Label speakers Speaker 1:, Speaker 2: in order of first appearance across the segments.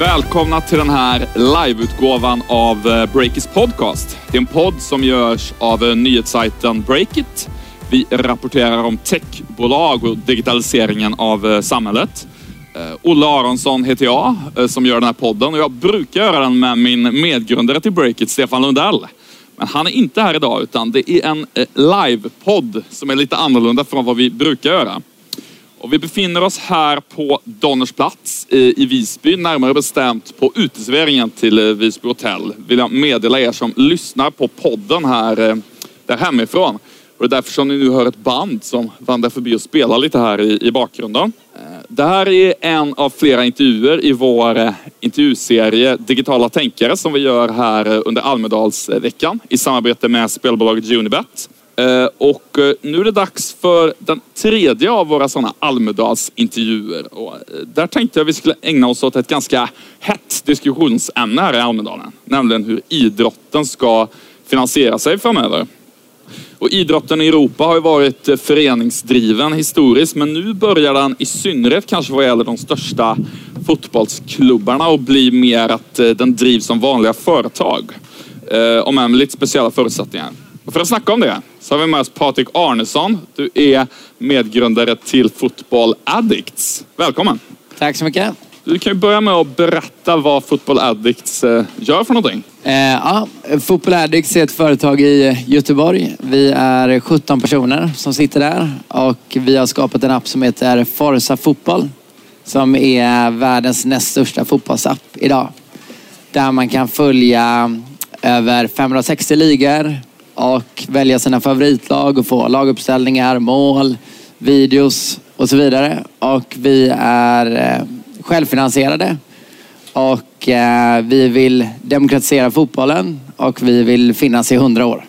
Speaker 1: Välkomna till den här liveutgåvan av eh, Breakits podcast. Det är en podd som görs av eh, nyhetssajten Breakit. Vi rapporterar om techbolag och digitaliseringen av eh, samhället. Olle Aronsson heter jag som gör den här podden och jag brukar göra den med min medgrundare till Breakit, Stefan Lundell. Men han är inte här idag utan det är en livepodd som är lite annorlunda från vad vi brukar göra. Och vi befinner oss här på Donnersplats i, Visby, närmare bestämt på uteserveringen till eh, Visby hotell. Vill jag meddela er som lyssnar på podden här eh, där hemifrån. Och det är därför som ni nu hör ett band som vandrar förbi och spelar lite här i, i bakgrunden. Eh, det här är en av flera intervjuer i vår intervjuserie Digitala tänkare som vi gör här under Almedalsveckan i samarbete med spelbolaget Unibet. Eh, och eh, nu är det dags för den tredje av våra sådana Almedalsintervjuer. Och eh, där tänkte jag vi skulle ägna oss åt ett ganska hett diskussionsämne här i Almedalen. Nämligen hur idrotten ska finansiera sig framöver. Och idrotten i Europa har ju varit föreningsdriven historiskt men nu börjar den i synnerhet kanske vad gäller de största fotbollsklubbarna och bli mer att den drivs som vanliga företag. Om än med lite speciella förutsättningar. Och för att snacka om det så har vi med oss Patrik Arnesson. Du är medgrundare till Football Addicts. Välkommen!
Speaker 2: Tack så mycket!
Speaker 1: Du kan ju börja med att berätta vad Football Addicts eh, gör för någonting.
Speaker 2: Eh, ja, Football Addicts är ett företag i Göteborg. Vi är 17 personer som sitter där och vi har skapat en app som heter Forza Fotboll som är världens näst största fotbollsapp idag. Där man kan följa över 560 ligor, och välja sina favoritlag och få laguppställningar, mål, videos och så vidare. Och vi är eh, självfinansierade och eh, vi vill demokratisera fotbollen och vi vill finnas i hundra år.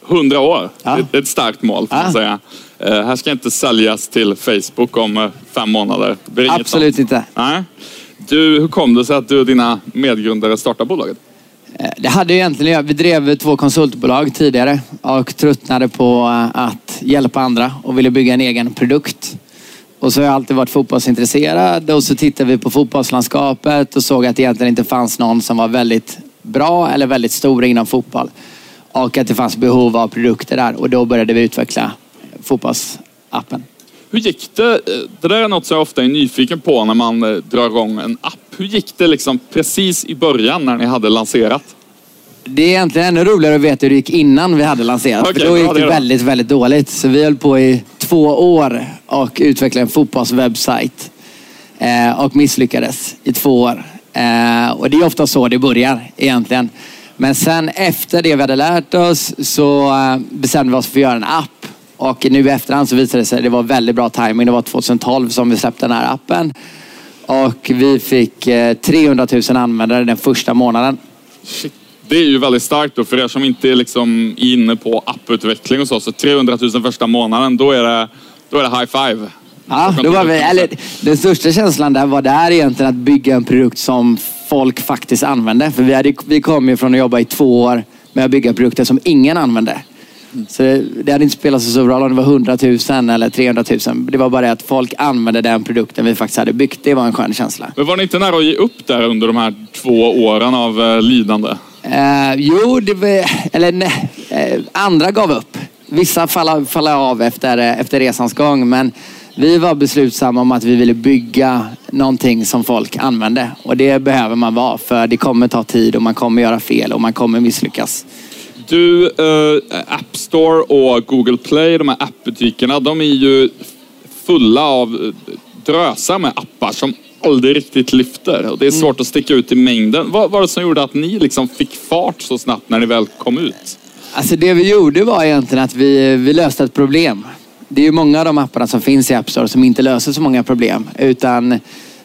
Speaker 1: Hundra år? Ja. Det är ett starkt mål får ja. man säga. Uh, här ska inte säljas till Facebook om fem månader.
Speaker 2: Absolut inte.
Speaker 1: Nej. Du, hur kom det sig att du och dina medgrundare startade bolaget?
Speaker 2: Eh, det hade ju egentligen Vi drev två konsultbolag tidigare och tröttnade på eh, att hjälpa andra och ville bygga en egen produkt. Och så har jag alltid varit fotbollsintresserad och så tittade vi på fotbollslandskapet och såg att det egentligen inte fanns någon som var väldigt bra eller väldigt stor inom fotboll. Och att det fanns behov av produkter där och då började vi utveckla fotbollsappen.
Speaker 1: Hur gick det? Det där är något som jag ofta är nyfiken på när man eh, drar igång en app. Hur gick det liksom precis i början när ni hade lanserat?
Speaker 2: Det är egentligen ännu roligare att veta hur det gick innan vi hade lanserat. Okay, för då gick det, väldigt, väldigt dåligt. Så vi höll på i två år och utvecklade en fotbollswebbsajt. Eh, och misslyckades i två år. Eh, och det är ofta så det börjar egentligen. Men sen efter det vi hade lärt oss så bestämde vi oss för att göra en app och nu i efterhand så visade det sig att det var väldigt bra timing. Det var 2012 som vi släppte den här appen. Och vi fick 300 eh, 000 användare den första månaden.
Speaker 1: Shit. Det är ju väldigt starkt då för er som inte är liksom inne på apputveckling och så. Så 300 000 första månaden, då är det, då är det high five.
Speaker 2: Ja, då var vi, eller, den största känslan där var där egentligen att bygga en produkt som folk faktiskt använde. För vi, hade, vi kom ju från att jobba i två år med att bygga produkter som ingen använde. Så det, det hade inte spelat så stor roll om det var 100 000 eller 300 000. Det var bara det att folk använde den produkten vi faktiskt hade byggt. Det var en skön känsla.
Speaker 1: Men var ni inte nära att ge upp där under de här två åren av eh, lidande?
Speaker 2: Eh, jo, det var, eller nej, eh, andra gav upp. Vissa faller, av efter, efter resans gång. Men vi var beslutsamma om att vi ville bygga någonting som folk använde. Och det behöver man vara för det kommer ta tid och man kommer göra fel och man kommer misslyckas.
Speaker 1: Du, uh, App Store och Google Play, de här appbutikerna, de är ju fulla av eh, drösar med appar som aldrig riktigt lyfter. Och det är svårt mm. att sticka ut i mängden. Vad var det som gjorde att ni liksom fick fart så snabbt när ni väl kom ut?
Speaker 2: Alltså det vi gjorde var egentligen att vi, vi löste ett problem. Det är ju många av de apparna som finns i App Store som inte löser så många problem. Utan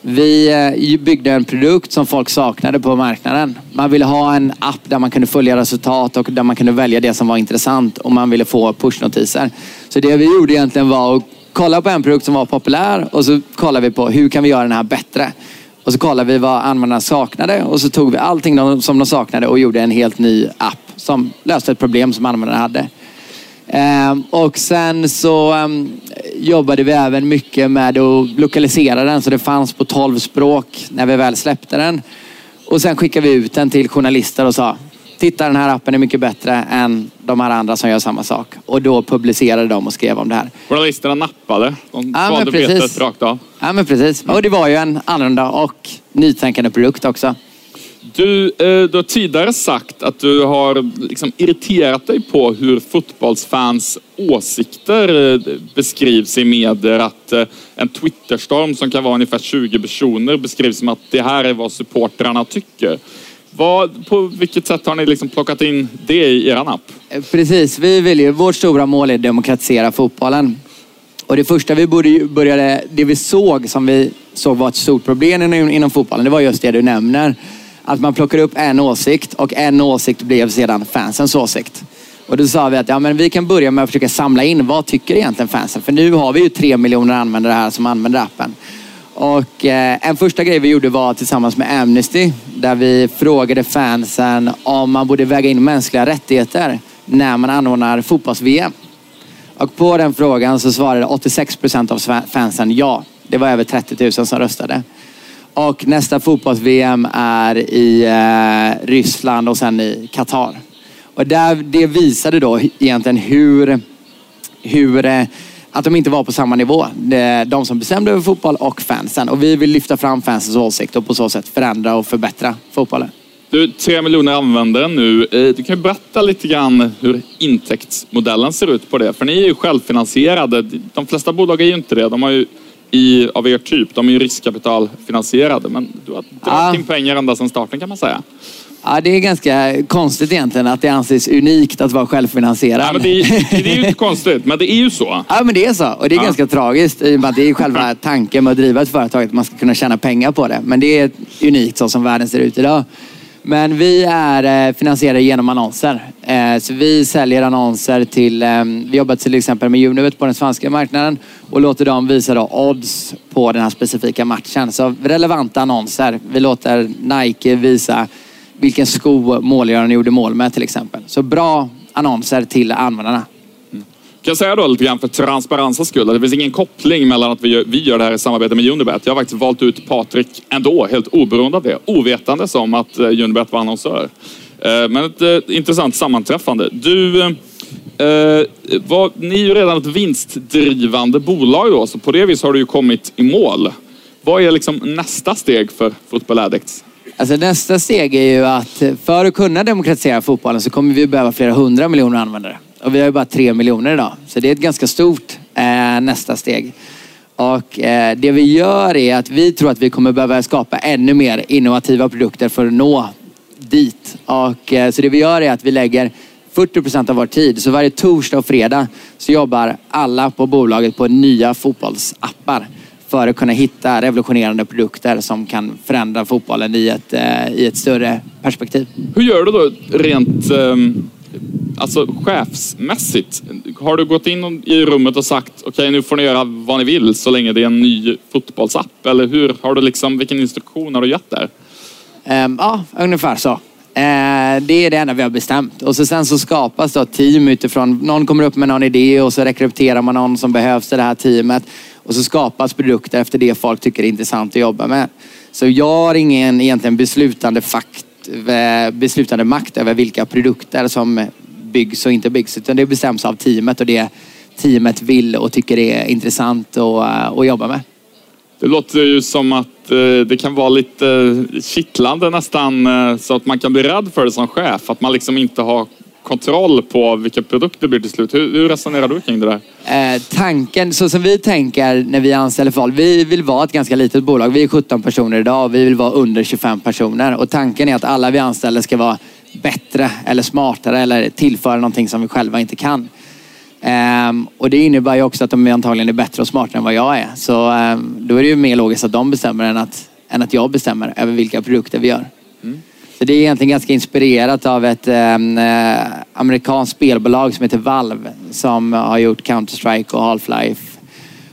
Speaker 2: vi eh, byggde en produkt som folk saknade på marknaden. Man ville ha en app där man kunde följa resultat och där man kunde välja det som var intressant och man ville få pushnotiser. Så det vi gjorde egentligen var att kolla på en produkt som var populär och så kollade vi på hur kan vi göra den här bättre. Och så kollade vi vad användarna saknade och så tog vi allting som de saknade och gjorde en helt ny app som löste ett problem som användarna hade. Ehm, och sen så ehm, jobbade vi även mycket med att lokalisera den så det fanns på 12 språk när vi väl släppte den. Och sen skickade vi ut den till journalister och sa Titta den här appen är mycket bättre än de här andra som gör samma sak. Och då publicerade de och skrev om det här.
Speaker 1: Journalisterna nappade. De
Speaker 2: Ja,
Speaker 1: svalde
Speaker 2: men precis.
Speaker 1: betet rakt av.
Speaker 2: Ja men precis. Och det var ju en annorlunda och nytänkande produkt också.
Speaker 1: Du, eh, du har tidigare sagt att du har liksom irriterat dig på hur fotbollsfans åsikter eh, beskrivs i medier. Att eh, en Twitterstorm som kan vara ungefär 20 personer beskrivs som att det här är vad supportrarna tycker. Vad, på vilket sätt har ni liksom plockat in det i er app?
Speaker 2: Precis, vi vill ju, vårt stora mål är att demokratisera fotbollen. Och det första vi började, det vi såg som vi såg var ett stort problem inom, inom fotbollen, det var just det du nämner. Att man plockar upp en åsikt och en åsikt blev sedan fansens åsikt. Och då sa vi att ja, men vi kan börja med att försöka samla in vad tycker egentligen fansen? För nu har vi ju tre miljoner användare här som använder appen. Och eh, en första grej vi gjorde var tillsammans med Amnesty där vi frågade fansen om man borde väga in mänskliga rättigheter när man anordnar fotbolls-VM. Och på den frågan så svarade 86 procent av fansen ja. Det var över 30 000 som röstade. Och nästa fotbolls-VM är i eh, Ryssland och sen i Qatar. Och där, det visade då egentligen hur, hur eh, att de inte var på samma nivå. De som bestämde över fotboll och fansen. Och vi vill lyfta fram fansens åsikt och på så sätt förändra och förbättra fotbollen.
Speaker 1: Du, tre miljoner användare nu. Eh, du kan ju berätta lite grann hur intäktsmodellen ser ut på det. För ni är ju självfinansierade. De flesta bolag är ju inte det. De har ju i, av er typ, de är ju riskkapitalfinansierade. Men du har dragit
Speaker 2: Ja.
Speaker 1: in pengar ända sedan starten kan man säga.
Speaker 2: Ja, det är ganska konstigt egentligen att det anses unikt att vara självfinansierad.
Speaker 1: Ja, men det, är- det är ju inte konstigt, men det är ju så.
Speaker 2: Ja, men det är så. Och det är
Speaker 1: Ja.
Speaker 2: ganska tragiskt i och med att det är själva tanken med att driva ett företag, att man ska kunna tjäna pengar på det. Men det är unikt så som världen ser ut idag. Men vi är eh, finansierade genom annonser. Eh, så vi säljer annonser till, ehm, vi jobbar till exempel med Unibet på den svenska marknaden och låter dem visa då odds på den här specifika matchen. Så relevanta annonser. Vi låter Nike visa vilken sko målgöraren gjorde mål med till exempel. Så bra annonser till användarna. Mm.
Speaker 1: Kan jag säga då lite grann för transparensens skull, att det finns ingen koppling mellan att vi gör, vi gör det här i samarbete med Unibet. Jag har faktiskt valt ut Patrik ändå, helt oberoende av det. Ovetande som att eh, Unibet var annonsör. Eh, men ett eh, intressant sammanträffande. Du, eh, var, ni är ju redan ett vinstdrivande bolag då, så på det viset har du ju kommit i mål. Vad är liksom nästa steg för Football Addicts?
Speaker 2: Alltså nästa steg är ju att för att kunna demokratisera fotbollen så kommer vi behöva flera hundra miljoner användare. Och vi har ju bara tre miljoner idag. Så det är ett ganska stort eh, nästa steg. Och eh, det vi gör är att vi tror att vi kommer behöva skapa ännu mer innovativa produkter för att nå dit. Och, eh, så det vi gör är att vi lägger 40 procent av vår tid. Så varje torsdag och fredag så jobbar alla på bolaget på nya fotbollsappar för att kunna hitta revolutionerande produkter som kan förändra fotbollen i ett, eh, i ett större perspektiv.
Speaker 1: Hur gör du då rent ehm, alltså chefsmässigt? Har du gått in i rummet och sagt okej nu får ni göra vad ni vill så länge det är en ny fotbollsapp? Eller hur har du liksom, vilken instruktion har du gett där?
Speaker 2: Ehm, ja, ungefär så. Ehm, det är det enda vi har bestämt. Och så sen så skapas då ett team utifrån, någon kommer upp med någon idé och så rekryterar man någon som behövs i det här teamet. Och så skapas produkter efter det folk tycker är intressant att jobba med. Så jag har ingen egentligen beslutande, fakt, eh, beslutande makt över vilka produkter som byggs och inte byggs. Utan det bestäms av teamet och det teamet vill och tycker är intressant att, eh, att jobba med.
Speaker 1: Det låter ju som att eh, det kan vara lite kittlande nästan eh, så att man kan bli rädd för det som chef. Att man liksom inte har kontroll på vilka produkter det blir till slut. Hur, hur resonerar du kring det där?
Speaker 2: Eh, tanken, så som vi tänker när vi anställer folk, vi vill vara ett ganska litet bolag. Vi är 17 personer idag och vi vill vara under 25 personer. Och tanken är att alla vi anställer ska vara bättre eller smartare eller tillföra någonting som vi själva inte kan. Ehm, och det innebär ju också att de antagligen är bättre och smartare än vad jag är. Så ehm, då är det ju mer logiskt att de bestämmer än att, än att jag bestämmer över vilka produkter vi gör. Så det är egentligen ganska inspirerat av ett ehm, eh, amerikanskt spelbolag som heter Valve som har gjort Counter-Strike och Half-Life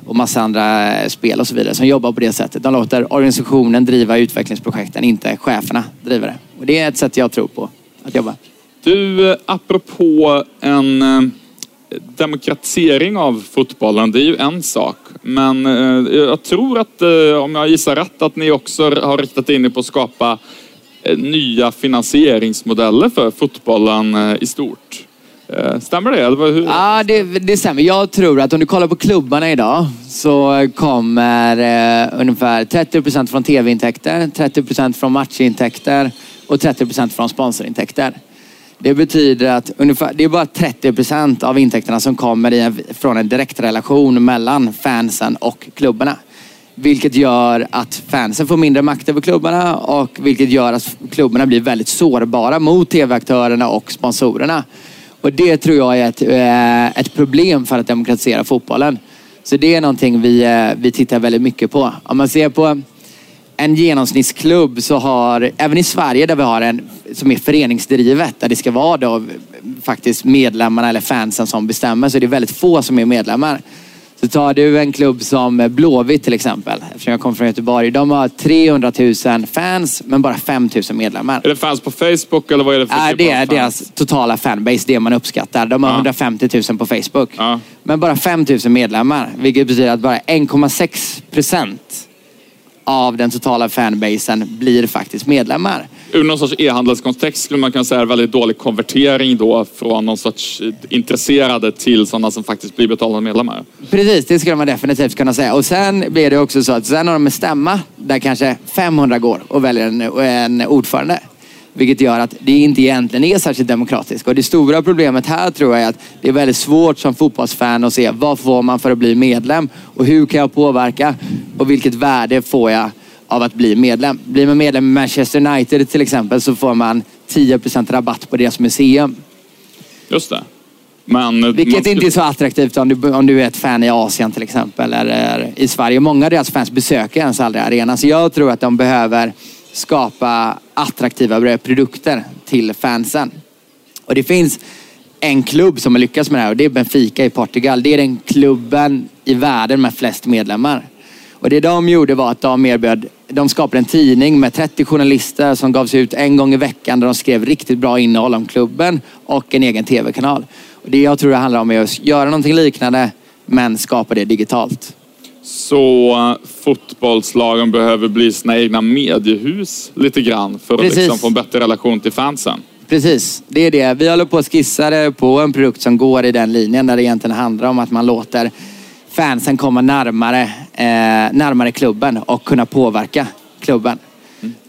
Speaker 2: och massa andra eh, spel och så vidare som jobbar på det sättet. De låter organisationen driva utvecklingsprojekten, inte cheferna driva det. Och det är ett sätt jag tror på att jobba.
Speaker 1: Du, eh, apropå en, eh, demokratisering av fotbollen, det är ju en sak. Men eh, jag tror att, eh, om jag gissar rätt, att ni också har riktat in er på att skapa eh, nya finansieringsmodeller för fotbollen i stort. Stämmer det? Eller hur?
Speaker 2: Ja, det, det stämmer. Jag tror att om du kollar på klubbarna idag så kommer eh, ungefär 30% från tv-intäkter, 30% från matchintäkter och 30% från sponsorintäkter. Det betyder att ungefär, det är bara 30% av intäkterna som kommer en, från en direktrelation mellan fansen och klubbarna. Vilket gör att fansen får mindre makt över klubbarna och vilket gör att klubbarna blir väldigt sårbara mot tv-aktörerna och sponsorerna. Och det tror jag är ett, eh, ett problem för att demokratisera fotbollen. Så det är någonting vi, eh, vi tittar väldigt mycket på. Om man ser på en genomsnittsklubb så har, även i Sverige där vi har en som är föreningsdrivet, där det ska vara då faktiskt medlemmarna eller fansen som bestämmer, så är det väldigt få som är medlemmar. Så tar du en klubb som Blåvitt till exempel, eftersom jag kommer från Göteborg. De har 300 000 fans men bara 5 000 medlemmar.
Speaker 1: Är det fans på Facebook eller vad är det för
Speaker 2: Nej,
Speaker 1: typ
Speaker 2: det är
Speaker 1: fans?
Speaker 2: deras totala fanbase, det man uppskattar. De har
Speaker 1: Ja.
Speaker 2: 150 000 på Facebook.
Speaker 1: Ja.
Speaker 2: Men bara 5 000 medlemmar. Vilket betyder att bara 1,6 procent av den totala fanbasen blir faktiskt medlemmar.
Speaker 1: Ur någon sorts e-handelskontext skulle man kunna säga väldigt dålig konvertering då från någon sorts intresserade till sådana som faktiskt blir betalande medlemmar.
Speaker 2: Precis, det skulle man definitivt kunna säga. Och sen blir det också så att sen har de en stämma där kanske 500 går och väljer en, en ordförande. Vilket gör att det inte egentligen är särskilt demokratiskt. Och det stora problemet här tror jag är att det är väldigt svårt som fotbollsfan att se vad får man för att bli medlem och hur kan jag påverka och vilket värde får jag av att bli medlem. Blir man medlem i Manchester United till exempel så får man 10% rabatt på deras museum.
Speaker 1: Just det. Men, eh,
Speaker 2: Vilket
Speaker 1: skulle-
Speaker 2: inte är så attraktivt om du, om du är ett fan i Asien till exempel eller i Sverige. Många av deras fans besöker ens aldrig arenan. Så jag tror att de behöver skapa attraktiva produkter till fansen. Och det finns en klubb som har lyckats med det här och det är Benfica i Portugal. Det är den klubben i världen med flest medlemmar. Och det de gjorde var att de erbjöd, de skapade en tidning med 30 journalister som gavs ut en gång i veckan där de skrev riktigt bra innehåll om klubben och en egen tv-kanal. Och det jag tror det handlar om är att göra någonting liknande men skapa det digitalt.
Speaker 1: Så eh, fotbollslagen behöver bli sina egna mediehus lite grann för att
Speaker 2: Precis.
Speaker 1: liksom få en bättre relation till fansen.
Speaker 2: Precis, det är det. Vi håller på att skissa på en produkt som går i den linjen där det egentligen handlar om att man låter fansen komma närmare, eh, närmare klubben och kunna påverka klubben.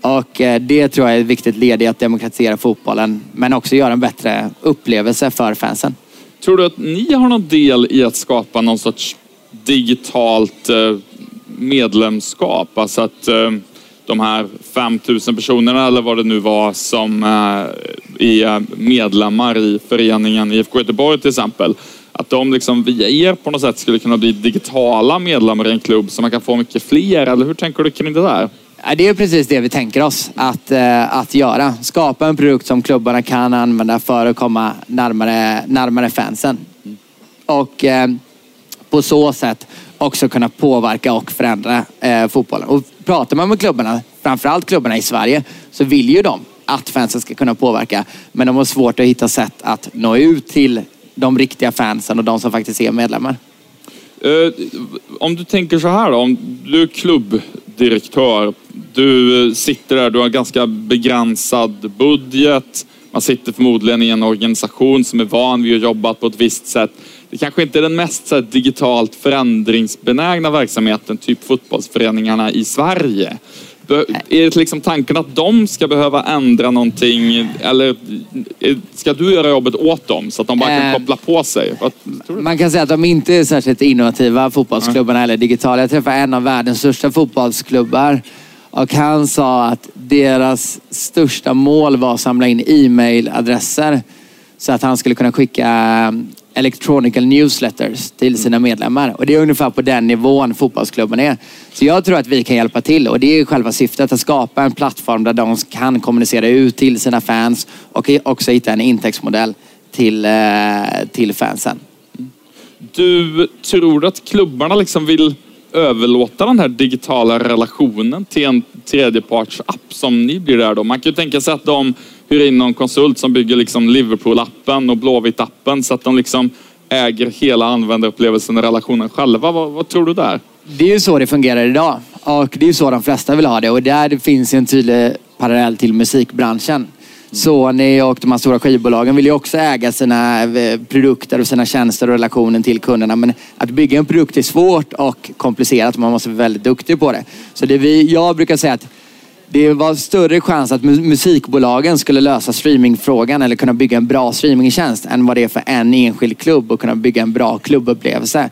Speaker 2: Och eh, det tror jag är ett viktigt led i att demokratisera fotbollen men också göra en bättre upplevelse för fansen.
Speaker 1: Tror du att ni har någon del i att skapa någon sorts digitalt eh, medlemskap? Alltså att eh, de här 5000 personerna eller vad det nu var som eh, är medlemmar i föreningen IFK Göteborg till exempel. Att de liksom via er på något sätt skulle kunna bli digitala medlemmar i en klubb så man kan få mycket fler. Eller hur tänker du kring det där?
Speaker 2: Det är precis det vi tänker oss att, att göra. Skapa en produkt som klubbarna kan använda för att komma närmare, närmare fansen. Och eh, på så sätt också kunna påverka och förändra eh, fotbollen. Och pratar man med klubbarna, framförallt klubbarna i Sverige, så vill ju de att fansen ska kunna påverka. Men de har svårt att hitta sätt att nå ut till de riktiga fansen och de som faktiskt är medlemmar.
Speaker 1: Eh, om du tänker så här då, om du är klubbdirektör, du eh, sitter där, du har ganska begränsad budget, man sitter förmodligen i en organisation som är van vid att jobba på ett visst sätt. Det kanske inte är den mest så här, digitalt förändringsbenägna verksamheten, typ fotbollsföreningarna i Sverige. Be- Är det liksom tanken att de ska behöva ändra någonting eller ska du göra jobbet åt dem så att de bara kan
Speaker 2: Eh,
Speaker 1: koppla på sig? Vad?
Speaker 2: Man kan säga att de inte är särskilt innovativa, fotbollsklubbarna eller digitala. Jag träffade en av världens största fotbollsklubbar och han sa att deras största mål var att samla in e-mailadresser så att han skulle kunna skicka electronical newsletters till sina medlemmar. Och det är ungefär på den nivån fotbollsklubben är. Så jag tror att vi kan hjälpa till och det är själva syftet att skapa en plattform där de kan kommunicera ut till sina fans och också hitta en intäktsmodell till, eh, till fansen.
Speaker 1: Du tror att klubbarna liksom vill överlåta den här digitala relationen till en tredjepartsapp som ni blir där då? Man kan ju tänka sig att de hyr in någon konsult som bygger liksom Liverpool-appen och Blåvitt-appen så att de liksom äger hela användarupplevelsen och relationen själva. Vad, vad tror du där?
Speaker 2: Det är ju så det fungerar idag. Och det är ju så de flesta vill ha det. Och där finns ju en tydlig parallell till musikbranschen. Sony och de här stora skivbolagen vill ju också äga sina eh, produkter och sina tjänster och relationen till kunderna. Men att bygga en produkt är svårt och komplicerat. Man måste vara väldigt duktig på det. Så det vi, jag brukar säga att det var större chans att musikbolagen skulle lösa streamingfrågan eller kunna bygga en bra streamingtjänst än vad det är för en enskild klubb att kunna bygga en bra klubbupplevelse.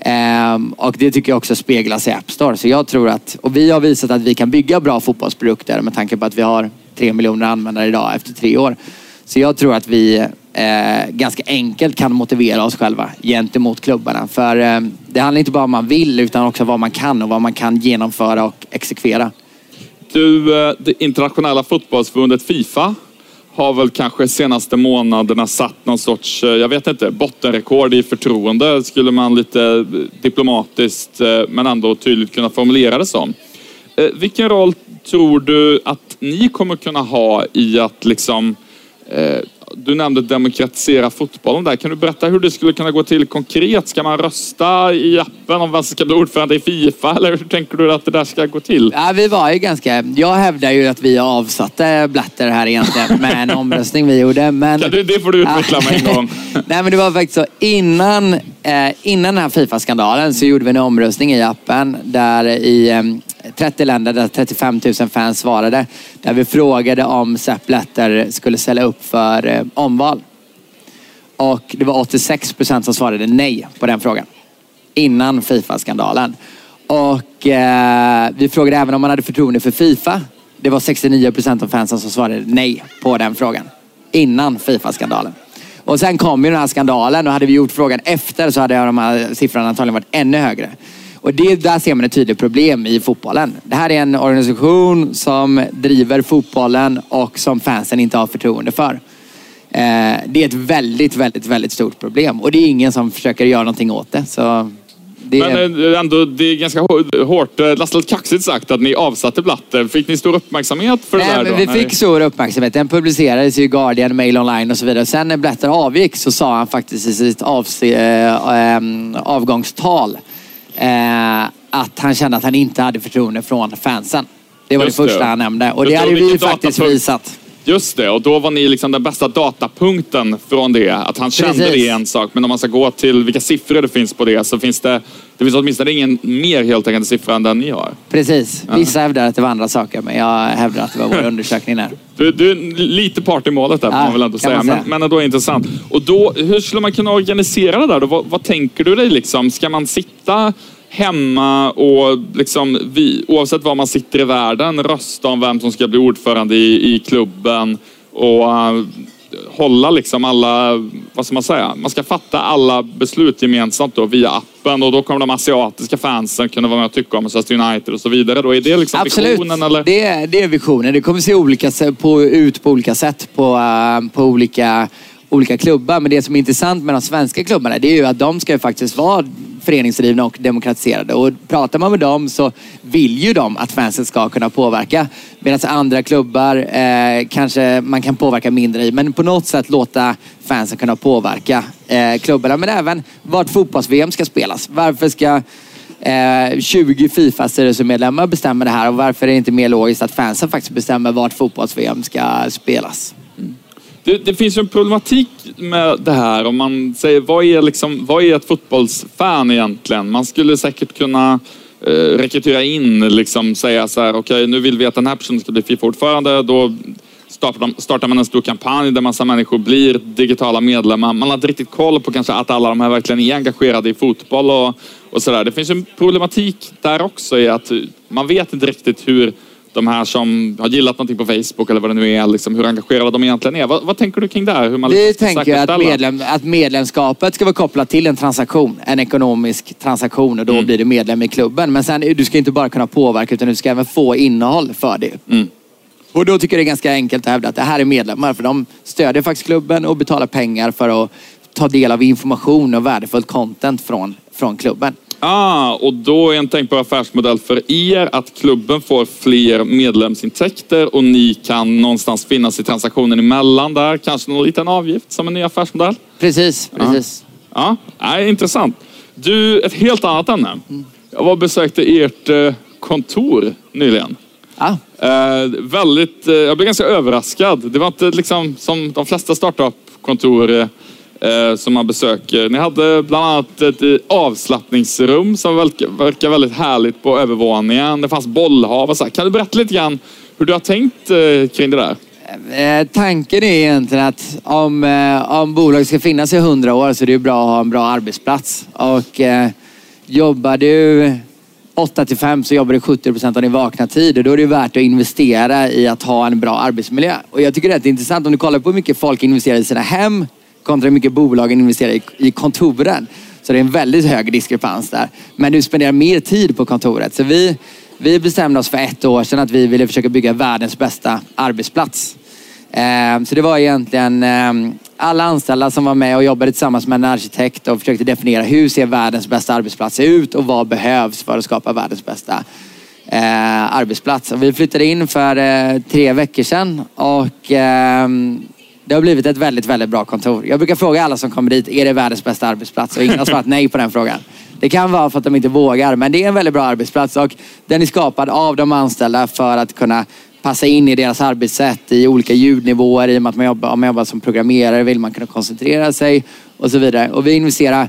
Speaker 2: Ehm, och det tycker jag också speglas i App Store. Så jag tror att, och vi har visat att vi kan bygga bra fotbollsprodukter med tanke på att vi har 3 miljoner användare idag efter tre år. Så jag tror att vi eh, ganska enkelt kan motivera oss själva gentemot klubbarna. För eh, det handlar inte bara om vad man vill utan också vad man kan och vad man kan genomföra och exekvera.
Speaker 1: Du, eh, det internationella fotbollsförbundet Fifa har väl kanske senaste månaderna satt någon sorts, eh, jag vet inte, bottenrekord i förtroende skulle man lite eh, diplomatiskt men ändå tydligt kunna formulera det som. Vilken roll tror du att ni kommer kunna ha i att liksom du nämnde demokratisera fotbollen där. Kan du berätta hur det skulle kunna gå till konkret? Ska man rösta i appen om vem som ska bli ordförande i Fifa? Eller hur tänker du att det där ska gå till?
Speaker 2: Ja, vi var ju ganska... Jag hävdar ju att vi avsatte Blatter här egentligen med en omröstning vi gjorde. Men...
Speaker 1: Ja, det, det får du utveckla med en gång.
Speaker 2: Nej, men det var faktiskt så. Innan, eh, innan den här Fifa-skandalen så gjorde vi en omröstning i appen där i eh, 30 länder där 35 000 fans svarade. Där vi frågade om Sepp Blatter skulle ställa upp för eh, omval. Och det var 86 procent som svarade nej på den frågan. Innan Fifa-skandalen. Och eh, vi frågade även om man hade förtroende för Fifa. Det var 69 procent av fansen som svarade nej på den frågan. Innan Fifa-skandalen. Och sen kom ju den här skandalen och hade vi gjort frågan efter så hade de här siffrorna antagligen varit ännu högre. Och det, där ser man ett tydligt problem i fotbollen. Det här är en organisation som driver fotbollen och som fansen inte har förtroende för. Eh, det är ett väldigt, väldigt, väldigt stort problem och det är ingen som försöker göra någonting åt det. Så
Speaker 1: det... Men eh, ändå, det är ganska hårt, eh, nästan lite kaxigt sagt att ni avsatte Blatter. Fick ni stor uppmärksamhet för
Speaker 2: Nej,
Speaker 1: det där?
Speaker 2: Då? Vi fick stor uppmärksamhet. Den publicerades i Guardian, Mail Online och så vidare. Sen när Blatter avgick så sa han faktiskt i sitt avgångstal eh, att han kände att han inte hade förtroende från fansen. Det var Just det första det. han nämnde och Just det hade vi faktiskt visat.
Speaker 1: Just det, och då var ni liksom den bästa datapunkten från det. Att han kände Precis. det är en sak, men om man ska gå till vilka siffror det finns på det så finns det, det finns åtminstone ingen mer heltäckande siffra än den ni har.
Speaker 2: Precis. Vissa ja. hävdar att det var andra saker, men jag hävdar att det var vår undersökning där.
Speaker 1: Du, du är lite part i målet där, ja, får man väl ändå säga. säga. Men, men ändå intressant. Och då, hur skulle man kunna organisera det där då? Vad, vad tänker du dig liksom? Ska man sitta hemma och liksom vi, oavsett var man sitter i världen rösta om vem som ska bli ordförande i, i klubben och uh, hålla liksom alla, vad ska man säga, man ska fatta alla beslut gemensamt då via appen och då kommer de asiatiska fansen kunna vara med och tycka om Manchester United och så vidare. Då är det liksom
Speaker 2: Absolut.
Speaker 1: visionen? Eller?
Speaker 2: Det, är, det är visionen. Det kommer se olika, på, ut på olika sätt på, uh, på olika olika klubbar. Men det som är intressant med de svenska klubbarna det är ju att de ska ju faktiskt vara föreningsdrivna och demokratiserade. Och pratar man med dem så vill ju de att fansen ska kunna påverka. Medan andra klubbar eh, kanske man kan påverka mindre i. Men på något sätt låta fansen kunna påverka eh, klubbarna. Men även vart fotbolls-VM ska spelas. Varför ska eh, 20 Fifa-styrelsemedlemmar bestämma det här och varför är det inte mer logiskt att fansen faktiskt bestämmer vart fotbolls-VM ska spelas?
Speaker 1: Det, det, finns ju en problematik med det här om man säger vad är, liksom, vad är ett fotbollsfan egentligen? Man skulle säkert kunna eh, rekrytera in, liksom säga så här, okej okay, nu vill vi att den här personen ska bli Fifa-ordförande. Då startar, man en stor kampanj där massa människor blir digitala medlemmar. Man har inte riktigt koll på kanske att alla de här verkligen är engagerade i fotboll och, och sådär. Det finns en problematik där också i att man vet inte riktigt hur de här som har gillat någonting på Facebook eller vad det nu är, liksom, hur engagerade de egentligen är. Vad, vad tänker du kring det? Hur
Speaker 2: man Vi tänker att, medlem, att medlemskapet ska vara kopplat till en transaktion, en ekonomisk transaktion och då mm. blir du medlem i klubben. Men sen, du ska inte bara kunna påverka utan du ska även få innehåll för det. Mm. Och då tycker jag det är ganska enkelt att hävda att det här är medlemmar för de stödjer faktiskt klubben och betalar pengar för att ta del av information och värdefullt content från, från klubben.
Speaker 1: Ah, och då är en tänkbar affärsmodell för er att klubben får fler medlemsintäkter och ni kan någonstans finnas i transaktionen emellan där. Kanske någon liten avgift som en ny affärsmodell?
Speaker 2: Precis, precis.
Speaker 1: Ah. Ja, nej, intressant. Du, ett helt annat ämne. Jag var och besökte ert eh, kontor nyligen.
Speaker 2: Ja.
Speaker 1: Eh, väldigt, eh, jag blev ganska överraskad. Det var inte liksom som de flesta startup-kontor eh, Eh, som man besöker. Ni hade bland annat ett eh, avslappningsrum som verkar, väldigt härligt på övervåningen. Det fanns bollhav och så här. Kan du berätta lite grann hur du har tänkt eh, kring det där?
Speaker 2: Tanken är egentligen att om, om bolag ska finnas i hundra år så är det ju bra att ha en bra arbetsplats. Och eh, jobbar du 8 till 5 så jobbar du 70 procent av din vakna tid och då är det ju värt att investera i att ha en bra arbetsmiljö. Och jag tycker det är intressant om du kollar på hur mycket folk investerar i sina hem kontra hur mycket bolagen investerar i, i kontoren. Så det är en väldigt hög diskrepans där. Men du spenderar mer tid på kontoret. Så vi, vi bestämde oss för ett år sedan att vi ville försöka bygga världens bästa arbetsplats. Ehm, så det var egentligen ehm, alla anställda som var med och jobbade tillsammans med en arkitekt och försökte definiera hur ser världens bästa arbetsplats ut och vad behövs för att skapa världens bästa eh, arbetsplats. Och vi flyttade in för eh, tre veckor sedan och ehm, det har blivit ett väldigt, väldigt bra kontor. Jag brukar fråga alla som kommer dit, är det världens bästa arbetsplats? Och ingen har svarat nej på den frågan. Det kan vara för att de inte vågar, men det är en väldigt bra arbetsplats och den är skapad av de anställda för att kunna passa in i deras arbetssätt i olika ljudnivåer. I och med att man jobbar, om man jobbar som programmerare vill man kunna koncentrera sig och så vidare. Och vi investerar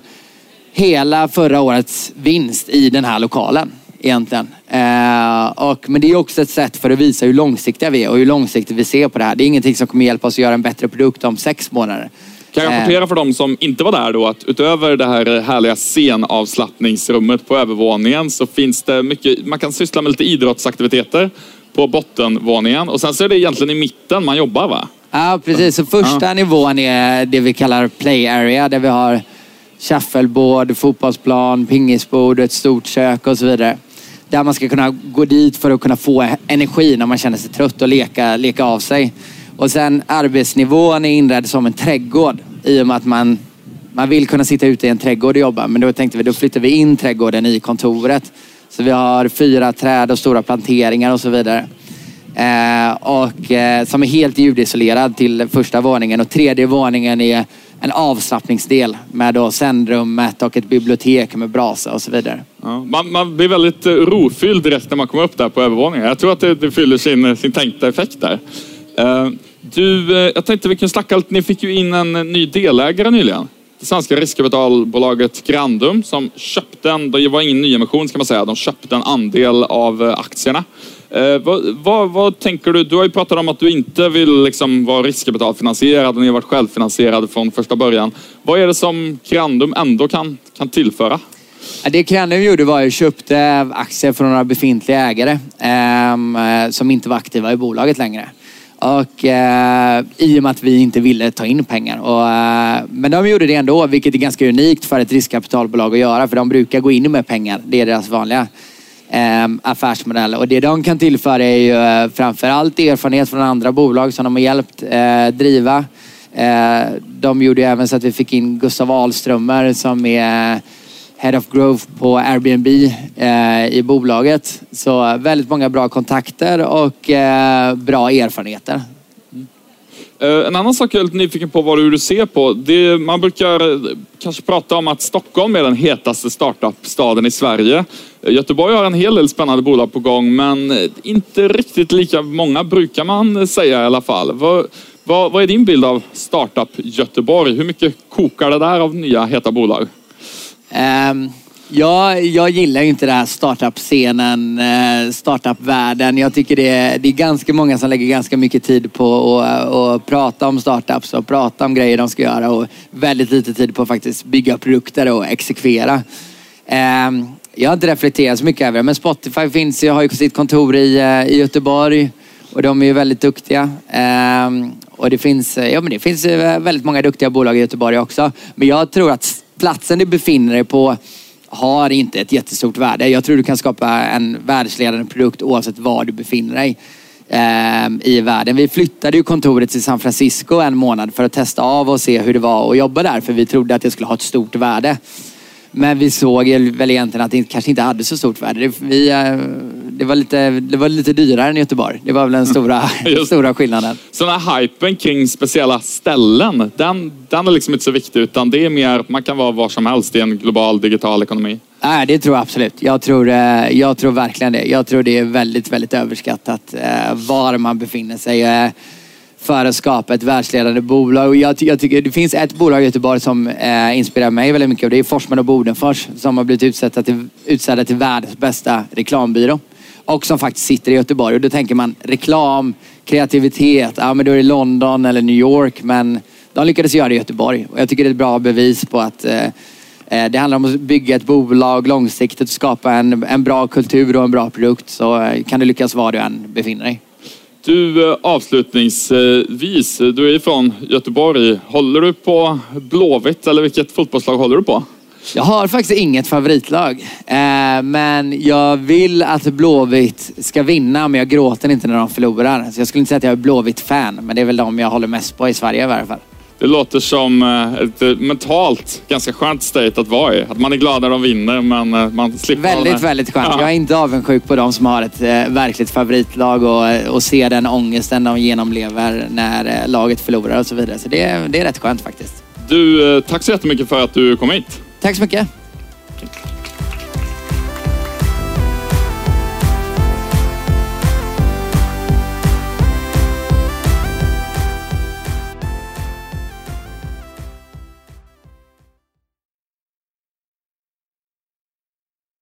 Speaker 2: hela förra årets vinst i den här lokalen egentligen. Eh, och, men det är också ett sätt för att visa hur långsiktiga vi är och hur långsiktigt vi ser på det här. Det är ingenting som kommer hjälpa oss att göra en bättre produkt om sex månader.
Speaker 1: Kan jag
Speaker 2: Eh.
Speaker 1: rapportera för de som inte var där då att utöver det här härliga scenavslappningsrummet på övervåningen så finns det mycket, man kan syssla med lite idrottsaktiviteter på bottenvåningen och sen så är det egentligen i mitten man jobbar va?
Speaker 2: Ja, precis. Så första nivån är det vi kallar play area där vi har shuffleboard, fotbollsplan, pingisbord, ett stort kök och så vidare. Där man ska kunna gå dit för att kunna få energi när man känner sig trött och leka, leka av sig. Och sen arbetsnivån är inredd som en trädgård i och med att man, man vill kunna sitta ute i en trädgård och jobba. Men då tänkte vi, då flyttar vi in trädgården i kontoret. Så vi har fyra träd och stora planteringar och så vidare. Eh, och, eh, som är helt ljudisolerad till första våningen. Och tredje våningen är en avslappningsdel med då sändrummet och ett bibliotek med brasa och så vidare.
Speaker 1: Ja, man, man blir väldigt eh, rofylld direkt när man kommer upp där på övervåningen. Jag tror att det, det fyller sin, eh, sin tänkta effekt där. Eh, du, eh, jag tänkte vi kunde snacka lite. Ni fick ju in en ny delägare nyligen. Det svenska riskkapitalbolaget Grandum som köpte en, det var ingen nyemission ska man säga, de köpte en andel av aktierna. Eh, vad, vad, vad tänker du? Du har ju pratat om att du inte vill liksom vara riskkapitalfinansierad och ni har varit självfinansierade från första början. Vad är det som Crandum ändå kan, kan tillföra?
Speaker 2: Det Crandum gjorde var att köpte aktier från några befintliga ägare ehm, eh, som inte var aktiva i bolaget längre. Och eh, i och med att vi inte ville ta in pengar. Och, eh, men de gjorde det ändå, vilket är ganska unikt för ett riskkapitalbolag att göra. För de brukar gå in med pengar. Det är deras vanliga Ehm, affärsmodell. Och det de kan tillföra är ju eh, framförallt erfarenhet från andra bolag som de har hjälpt eh, driva. Eh, de gjorde ju även så att vi fick in Gustav Ahlströmer som är eh, Head of Growth på Airbnb eh, i bolaget. Så väldigt många bra kontakter och eh, bra erfarenheter.
Speaker 1: Eh, en annan sak jag är lite nyfiken på vad du ser på. Det, man brukar eh, kanske prata om att Stockholm är den hetaste startup-staden i Sverige. Eh, Göteborg har en hel del spännande bolag på gång men inte riktigt lika många brukar man säga i alla fall. Vad, vad, vad är din bild av startup Göteborg? Hur mycket kokar det där av nya heta bolag?
Speaker 2: Um, jag, jag gillar ju inte den här startup-scenen, eh, startup-världen. Jag tycker det är, det är ganska många som lägger ganska mycket tid på att och prata om startups och prata om grejer de ska göra och väldigt lite tid på att faktiskt bygga produkter och exekvera. Ehm, jag har inte reflekterat så mycket över det, men Spotify finns ju, har ju sitt kontor i, eh, i Göteborg och de är ju väldigt duktiga. Ehm, och det finns, eh, ja, men det finns väldigt många duktiga bolag i Göteborg också. Men jag tror att platsen du befinner dig på har inte ett jättestort värde. Jag tror du kan skapa en världsledande produkt oavsett var du befinner dig ehm, i världen. Vi flyttade ju kontoret till San Francisco en månad för att testa av och se hur det var att jobba där. För vi trodde att det skulle ha ett stort värde. Men vi såg väl egentligen att det kanske inte hade så stort värde. Det, vi, eh, det var lite, det var lite dyrare än Göteborg. Det var väl den stora, stora skillnaden.
Speaker 1: Så den här hypen kring speciella ställen, den, den är liksom inte så viktig utan det är mer, man kan vara var som helst i en global digital ekonomi.
Speaker 2: Nej, det tror jag absolut. Jag tror, eh, jag tror verkligen det. Jag tror det är väldigt, väldigt överskattat eh, var man befinner sig för att skapa ett världsledande bolag. Och jag, jag tycker det finns ett bolag i Göteborg som eh, inspirerar mig väldigt mycket och det är Forsman och Bodenfors som har blivit utsedda till, utsedda till världens bästa reklambyrå. Och som faktiskt sitter i Göteborg. Och då tänker man reklam, kreativitet, ja men då är det London eller New York. Men de lyckades göra det i Göteborg. Och jag tycker det är ett bra bevis på att eh, eh Det handlar om att bygga ett bolag långsiktigt och skapa en, en bra kultur och en bra produkt. Så eh, kan du lyckas var du än befinner dig.
Speaker 1: Du, eh, avslutningsvis, eh, du är från Göteborg. Håller du på Blåvitt eller vilket fotbollslag håller du på?
Speaker 2: Jag har faktiskt inget favoritlag. Eh, men jag vill att Blåvitt ska vinna men jag gråter inte när de förlorar. Så jag skulle inte säga att jag är Blåvitt-fan men det är väl de jag håller mest på i Sverige i varje fall.
Speaker 1: Det låter som eh, ett eh, mentalt ganska skönt state att vara i. Att man är glad när de vinner men eh, man slipper
Speaker 2: Väldigt, väldigt skönt.
Speaker 1: Ja.
Speaker 2: Jag är inte avundsjuk på de som har ett verkligt favoritlag och, och ser den ångesten de genomlever när laget förlorar och så vidare. Så det, är- det är rätt skönt faktiskt.
Speaker 1: Du, tack så jättemycket för att du kom hit.
Speaker 2: Tack så mycket.